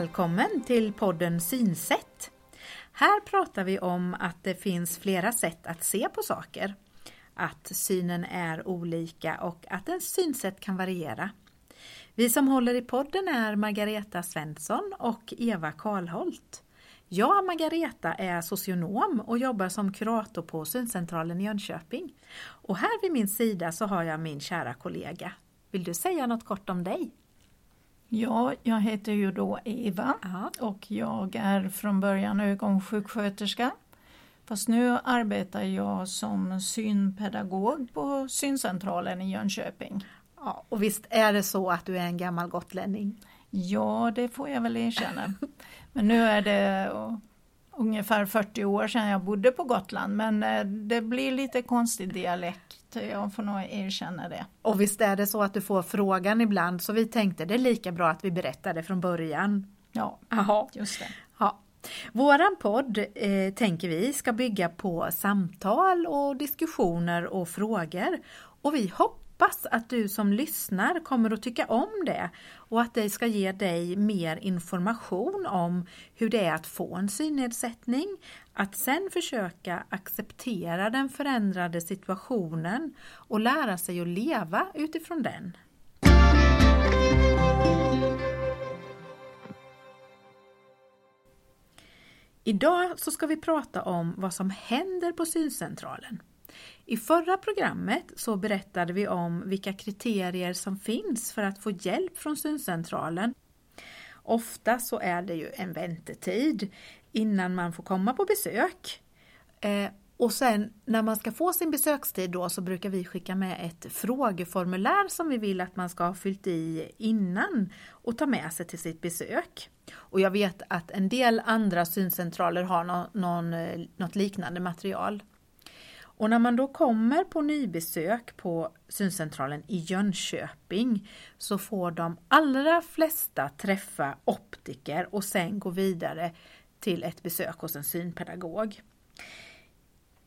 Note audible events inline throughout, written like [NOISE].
Välkommen till podden Synsätt. Här pratar vi om att det finns flera sätt att se på saker. Att synen är olika och att ens synsätt kan variera. Vi som håller i podden är Margareta Svensson och Eva Karlholt. Jag, Margareta, är socionom och jobbar som kurator på Syncentralen i Jönköping. Och här vid min sida så har jag min kära kollega. Vill du säga något kort om dig? Ja, jag heter ju då Eva Aha. och jag är från början ögonsjuksköterska. Fast nu arbetar jag som synpedagog på syncentralen i Jönköping. Ja, och visst är det så att du är en gammal gotlänning? Ja, det får jag väl erkänna. Men nu är det ungefär 40 år sedan jag bodde på Gotland men eh, det blir lite konstig dialekt, jag får nog erkänna det. Och visst är det så att du får frågan ibland så vi tänkte det är lika bra att vi berättar det från början. Ja, Aha. just det. Ja. Våran podd eh, tänker vi ska bygga på samtal och diskussioner och frågor och vi hoppas hoppas att du som lyssnar kommer att tycka om det och att det ska ge dig mer information om hur det är att få en synnedsättning, att sen försöka acceptera den förändrade situationen och lära sig att leva utifrån den. Idag så ska vi prata om vad som händer på syncentralen. I förra programmet så berättade vi om vilka kriterier som finns för att få hjälp från syncentralen. Ofta så är det ju en väntetid innan man får komma på besök. Eh, och sen när man ska få sin besökstid då så brukar vi skicka med ett frågeformulär som vi vill att man ska ha fyllt i innan och ta med sig till sitt besök. Och jag vet att en del andra syncentraler har någon, någon, något liknande material. Och när man då kommer på nybesök på syncentralen i Jönköping så får de allra flesta träffa optiker och sen gå vidare till ett besök hos en synpedagog.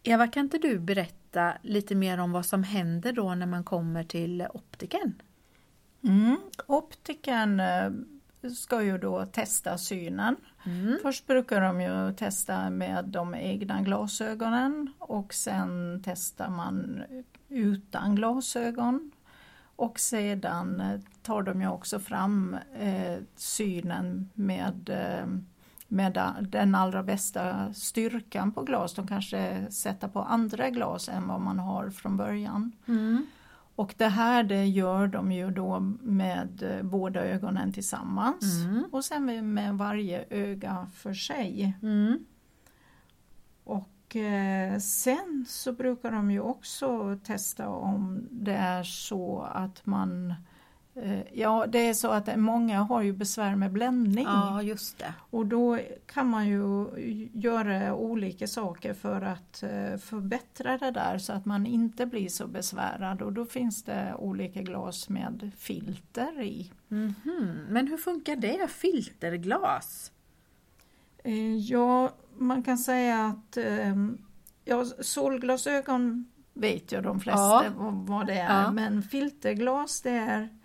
Eva, kan inte du berätta lite mer om vad som händer då när man kommer till optiken? Mm. Optiken eh, ska ju då testa synen. Mm. Först brukar de ju testa med de egna glasögonen och sen testar man utan glasögon. Och sedan tar de ju också fram eh, synen med, eh, med den allra bästa styrkan på glas. De kanske sätter på andra glas än vad man har från början. Mm. Och det här det gör de ju då med eh, båda ögonen tillsammans mm. och sen med varje öga för sig. Mm. Och eh, sen så brukar de ju också testa om det är så att man ja, det är så att många har ju besvär med bländning. Ja, just det. Och då kan man ju göra olika saker för att eh, förbättra det där så att man inte blir så besvärad och då finns det olika glas med filter i. Mm -hmm. Men hur funkar det, filterglas? Eh, ja, man kan säga att ja, solglasögon vet ju de flesta ja. vad det är, ja. men filterglas det är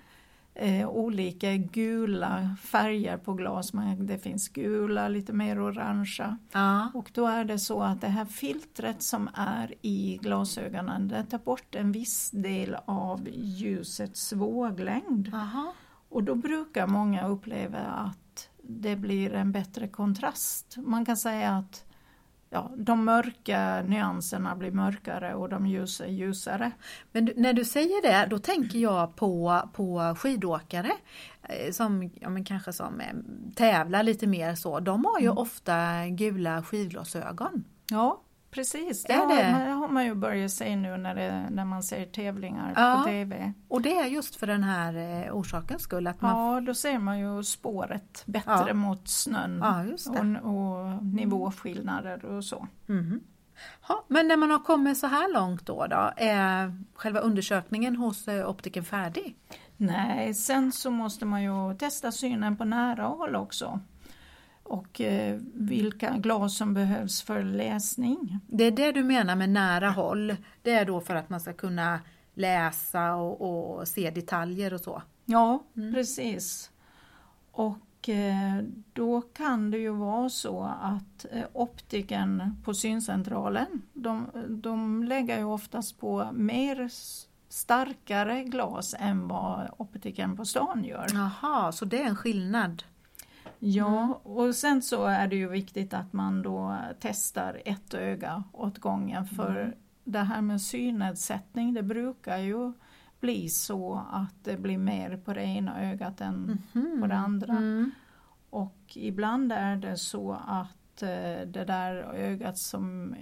eh, olika gula färger på glas. Det finns gula, lite mer orangea. Ja. Och då är det så att det här filtret som är i glasögonen det tar bort en viss del av ljusets våglängd. Aha. Och då brukar många uppleva att det blir en bättre kontrast. Man kan säga att ja, de mörka nyanserna blir mörkare och de ljusa ljusare. Men när du säger det, då tänker jag på, på skidåkare eh, som ja, men kanske som eh, tävlar lite mer så. De har ju mm. ofta gula skivglasögon. Ja, Precis, det, ja, det. det har man ju börjat se nu när, det, när man ser tävlingar ja, på TV. Och det är just för den här eh, orsakens skull? Att man... Ja, då ser man ju spåret bättre ja. mot snön ja, och, och, nivåskillnader och så. Mm. Ja, men när man har kommit så här långt då, då är själva undersökningen hos eh, optiken färdig? Nej, sen så måste man ju testa synen på nära håll också och eh, vilka glas som behövs för läsning. Det är det du menar med nära håll? Det är då för att man ska kunna läsa och, och se detaljer och så? Ja, mm. precis. Och eh, då kan det ju vara så att eh, optiken på syncentralen, de, de lägger ju oftast på mer starkare glas än vad optiken på stan gör. Jaha, så det är en skillnad? Ja, mm. och sen så är det ju viktigt att man då testar ett öga åt gången för mm. det här med synnedsättning det brukar ju bli så att det blir mer på det ena ögat än mm. på det andra. Mm. Och ibland är det så att eh, det där ögat som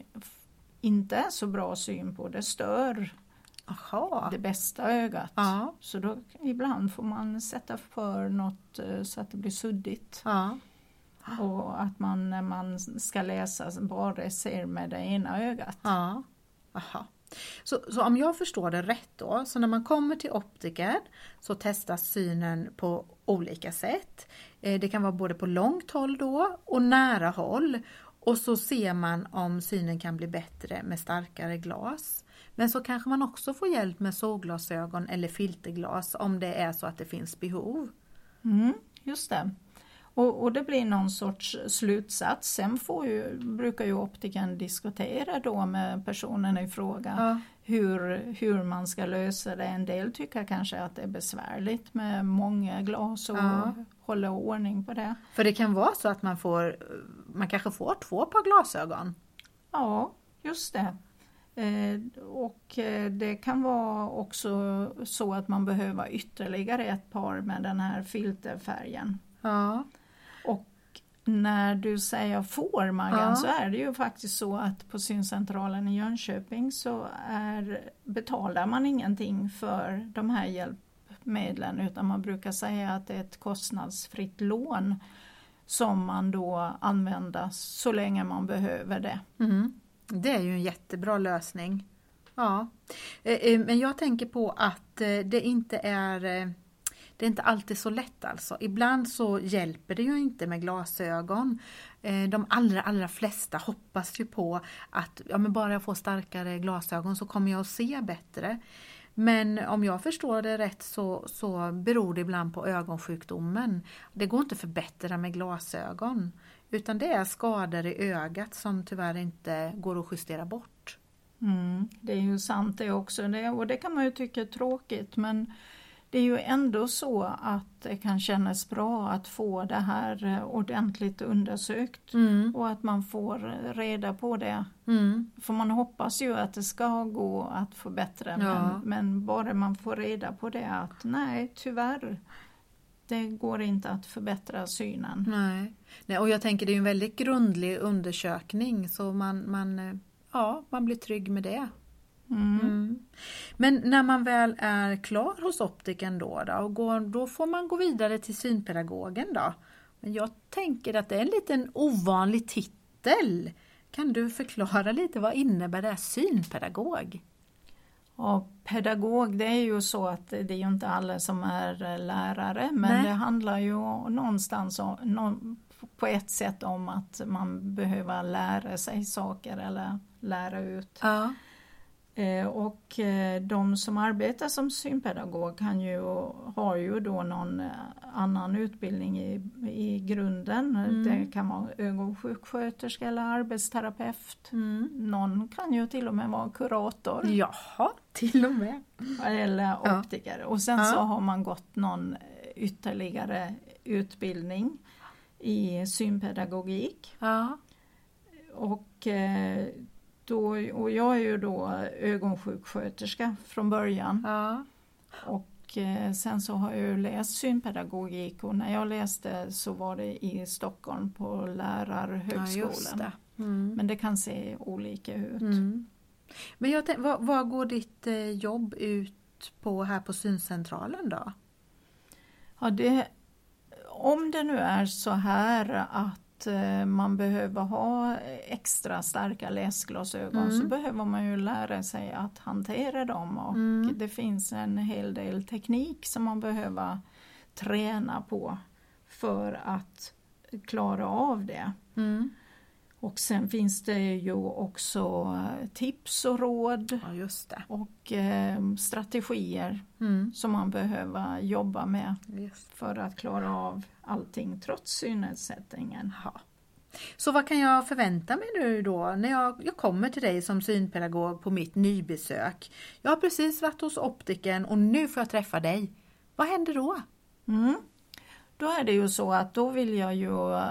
inte är så bra syn på det stör Aha. det bästa ögat. Ja. Så då ibland får man sätta för något eh, så att det blir suddigt. Ja. Och att man när man ska läsa bara ser med det ena ögat. Ja. Aha. Så, så, om jag förstår det rätt då, så när man kommer till optiker så testas synen på olika sätt. Eh, det kan vara både på långt håll då och nära håll. Och så ser man om synen kan bli bättre med starkare glas. Men så kanske man också får hjälp med solglasögon eller filterglas om det är så att det finns behov. Mm, just det. Och, och, det blir någon sorts slutsats. Sen får ju, brukar ju optiken diskutera då med personen i fråga ja. hur, hur man ska lösa det. En del tycker kanske att det är besvärligt med många glas och ja. hålla ordning på det. För det kan vara så att man får, man kanske får två par glasögon? Ja, just det. Eh, och eh, det kan vara också så att man behöver ytterligare ett par med den här filterfärgen. Ja. Och när du säger får Maggan ja. så är det ju faktiskt så att på syncentralen i Jönköping så är, betalar man ingenting för de här hjälpmedlen utan man brukar säga att det är ett kostnadsfritt lån som man då använder så länge man behöver det. Mm. Det är ju en jättebra lösning. Ja, eh, eh, men jag tänker på att eh, det inte är det är inte alltid så lätt alltså. Ibland så hjälper det ju inte med glasögon. De allra, allra flesta hoppas ju på att ja, men bara jag får starkare glasögon så kommer jag att se bättre. Men om jag förstår det rätt så, så beror det ibland på ögonsjukdomen. Det går inte att förbättra med glasögon. Utan det är skador i ögat som tyvärr inte går att justera bort. Mm, det är ju sant det också det, och det kan man ju tycka är tråkigt men det är ju ändå så att det kan kännas bra att få det här eh, ordentligt undersökt mm. och att man får reda på det. Mm. För man hoppas ju att det ska gå att förbättra ja. men, men bara man får reda på det att nej tyvärr det går inte att förbättra synen. Nej. Nej, och jag tänker det är en väldigt grundlig undersökning så man, man, eh, ja, man blir trygg med det. Mm. Mm. Men när man väl är klar hos optiken då, då, och går, då får man gå vidare till synpedagogen då. Men jag tänker att det är en liten ovanlig titel. Kan du förklara lite vad innebär det synpedagog? Ja, pedagog, det är ju så att det är ju inte alla som är eh, lärare men Nej. det handlar ju någonstans om, på ett sätt om att man behöver lära sig saker eller lära ut. Ja. Eh, och eh, de som arbetar som synpedagog kan ju, har ju då någon eh, annan utbildning i, i grunden. Mm. Det kan vara ögonsjuksköterska eller arbetsterapeut. Mm. Någon kan ju till och med vara kurator. Jaha, till och med. Eller optiker. Ja. Och sen ja. så har man gått någon ytterligare utbildning i synpedagogik. Ja. Och då, och jag är ju då ögonsjuksköterska från början. Ja. Och eh, sen så har jag läst synpedagogik och när jag läste så var det i Stockholm på Lärarhögskolan. Ja, det. Mm. Men det kan se olika ut. Mm. Men jag tänkte, vad, vad går ditt eh, jobb ut på här på syncentralen då? Ja, det, om det nu är så här att Eh, man behöver ha extra starka läsglasögon mm. så behöver man ju lära sig att hantera dem och mm. det finns en hel del teknik som man behöver träna på för att klara av det. Mm. Och sen finns det ju också eh, tips och råd Ja, och eh, strategier Mm. som man behöver jobba med Just. för att klara av allting trots synnedsättningen. Ja. Så vad kan jag förvänta mig nu då när jag, jag kommer till dig som synpedagog på mitt nybesök? Jag har precis varit hos optiken och nu får jag träffa dig. Vad händer då? Mm. Då är det ju så att då vill jag ju eh,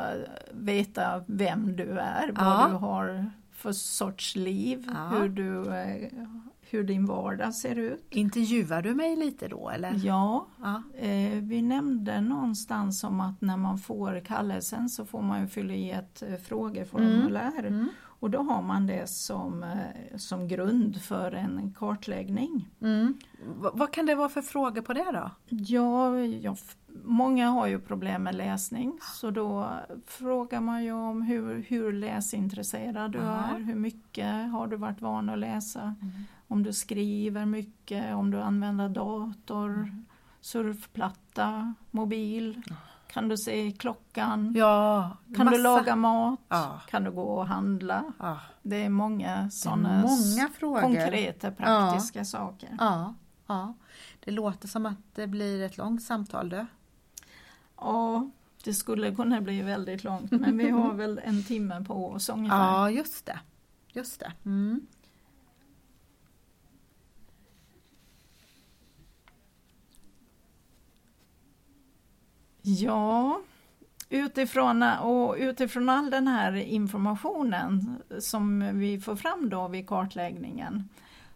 veta vem du är, vad Ja. du har för sorts liv, Ja. hur, du, eh, hur din vardag ser ut. Intervjuar du mig lite då eller? Ja, Ja. eh, vi nämnde någonstans om att när man får kallelsen så får man ju fylla i ett eh, frågeformulär Mm. och då har man det som, som grund för en kartläggning. Mm. Vad kan det vara för frågor på det då? Ja, ja, f- många har ju problem med läsning så då frågar man ju om hur, hur läsintresserad du Ja. är, hur mycket har du varit van att läsa, Mm. om du skriver mycket, om du använder dator, Mm. surfplatta, mobil, kan du se klockan, Ja, kan massa- du laga mat, Ja. kan du gå och handla. Ja. Det är många sådana många frågor. konkreta praktiska saker. Ja, ja. Det låter som att det blir ett långt samtal du. Ja, det skulle kunna bli väldigt långt men vi har väl en timme på oss ungefär. Ja, just det. Just det. Mm. Ja, utifrån, och utifrån all den här informationen som vi får fram då vid kartläggningen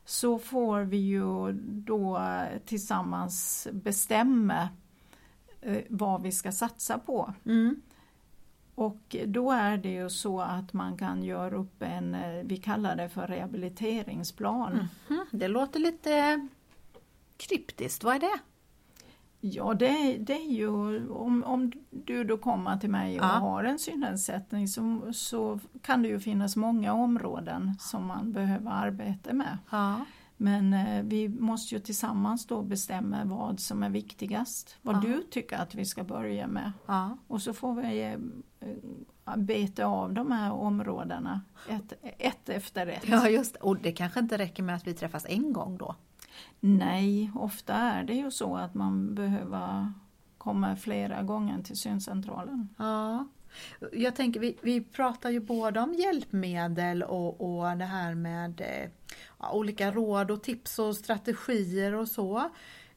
så får vi ju då tillsammans bestämma vad vi ska satsa på. Mm. Och då är det ju så att man kan göra upp en, eh, vi kallar det för rehabiliteringsplan. Mm. Det låter lite kryptiskt. Vad är det? Ja, det, det är ju om, om du då kommer till mig och Ja. har en synnedsättning så, så kan det ju finnas många områden som man behöver arbeta med. Ja. Men eh, vi måste ju tillsammans då bestämma vad som är viktigast, vad Ja. du tycker att vi ska börja med. ja. Och så får vi eh, beta av de här områdena ett, ett efter ett. Ja, just. Och det kanske inte räcker med att vi träffas en gång då? Nej, ofta är det ju så att man behöver komma flera gånger till syncentralen. Ja. Jag tänker, vi, vi pratar ju både om hjälpmedel och, och det här med eh, ja, olika råd och tips och strategier och så.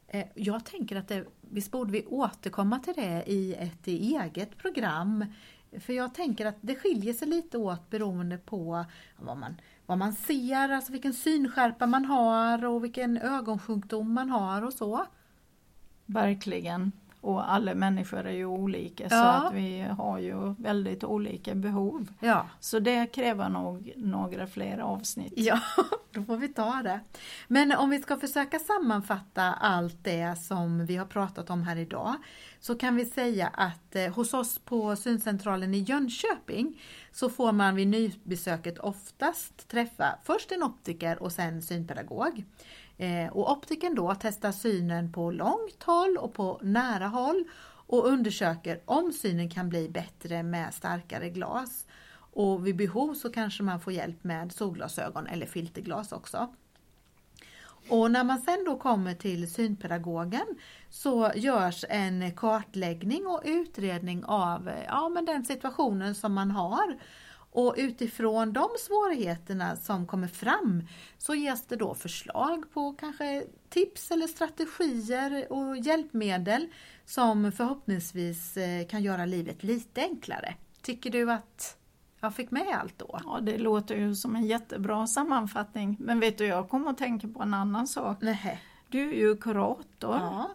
Eh, jag tänker att det, visst borde vi återkomma till det i ett eget program. För jag tänker att det skiljer sig lite åt beroende på vad man, vad man ser, alltså vilken synskärpa man har och vilken ögonsjukdom man har och så. Verkligen. Och alla människor är ju olika så Ja. att vi har ju väldigt olika behov. Ja. Så det kräver nog några fler avsnitt. Ja, [LAUGHS] då får vi ta det. Men om vi ska försöka sammanfatta allt det som vi har pratat om här idag så kan vi säga att eh, hos oss på syncentralen i Jönköping så får man vid nybesöket oftast träffa först en optiker och sen synpedagog. Eh, och optiken då testar synen på långt håll och på nära håll och undersöker om synen kan bli bättre med starkare glas. Och vid behov så kanske man får hjälp med solglasögon eller filterglas också. Och när man sen då kommer till synpedagogen så görs en kartläggning och utredning av eh, ja, men den situationen som man har. Och utifrån de svårigheterna som kommer fram så ges det då förslag på kanske tips eller strategier och hjälpmedel som förhoppningsvis eh, kan göra livet lite enklare. Tycker du att jag fick med allt då? Ja, det låter ju som en jättebra sammanfattning. Men vet du, jag kommer att tänka på en annan sak. Nej. Du är ju kurator Ja.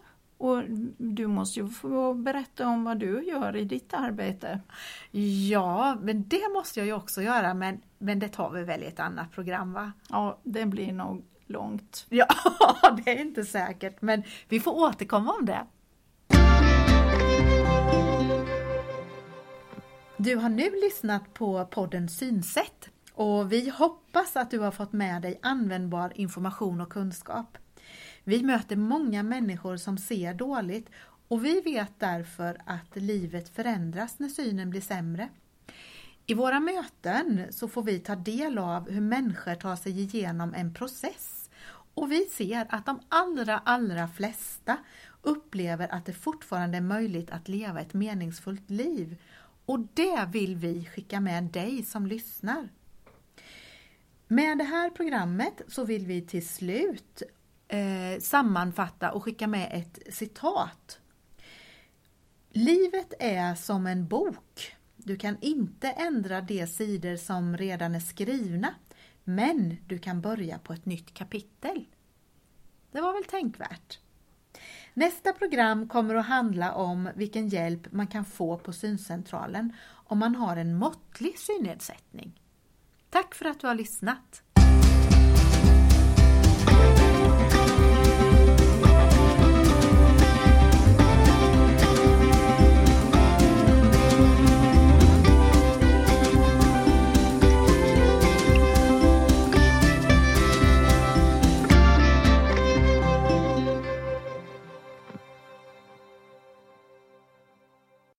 Och du måste ju få berätta om vad du gör i ditt arbete. ja, men det måste jag ju också göra men, men det tar vi väl i ett annat program va? Ja, det blir nog långt. Ja, [LAUGHS] det är inte säkert men vi får återkomma om det. Du har nu lyssnat på podden Synsätt och vi hoppas att du har fått med dig användbar information och kunskap. Vi möter många människor som ser dåligt och vi vet därför att livet förändras när synen blir sämre. I våra möten så får vi ta del av hur människor tar sig igenom en process och vi ser att de allra, allra flesta upplever att det fortfarande är möjligt att leva ett meningsfullt liv. Och det vill vi skicka med dig som lyssnar. Med det här programmet så vill vi till slut eh, sammanfatta och skicka med ett citat. Livet är som en bok. Du kan inte ändra de sidor som redan är skrivna, men du kan börja på ett nytt kapitel. Det var väl tänkvärt? Nästa program kommer att handla om vilken hjälp man kan få på syncentralen om man har en måttlig synnedsättning. Tack för att du har lyssnat!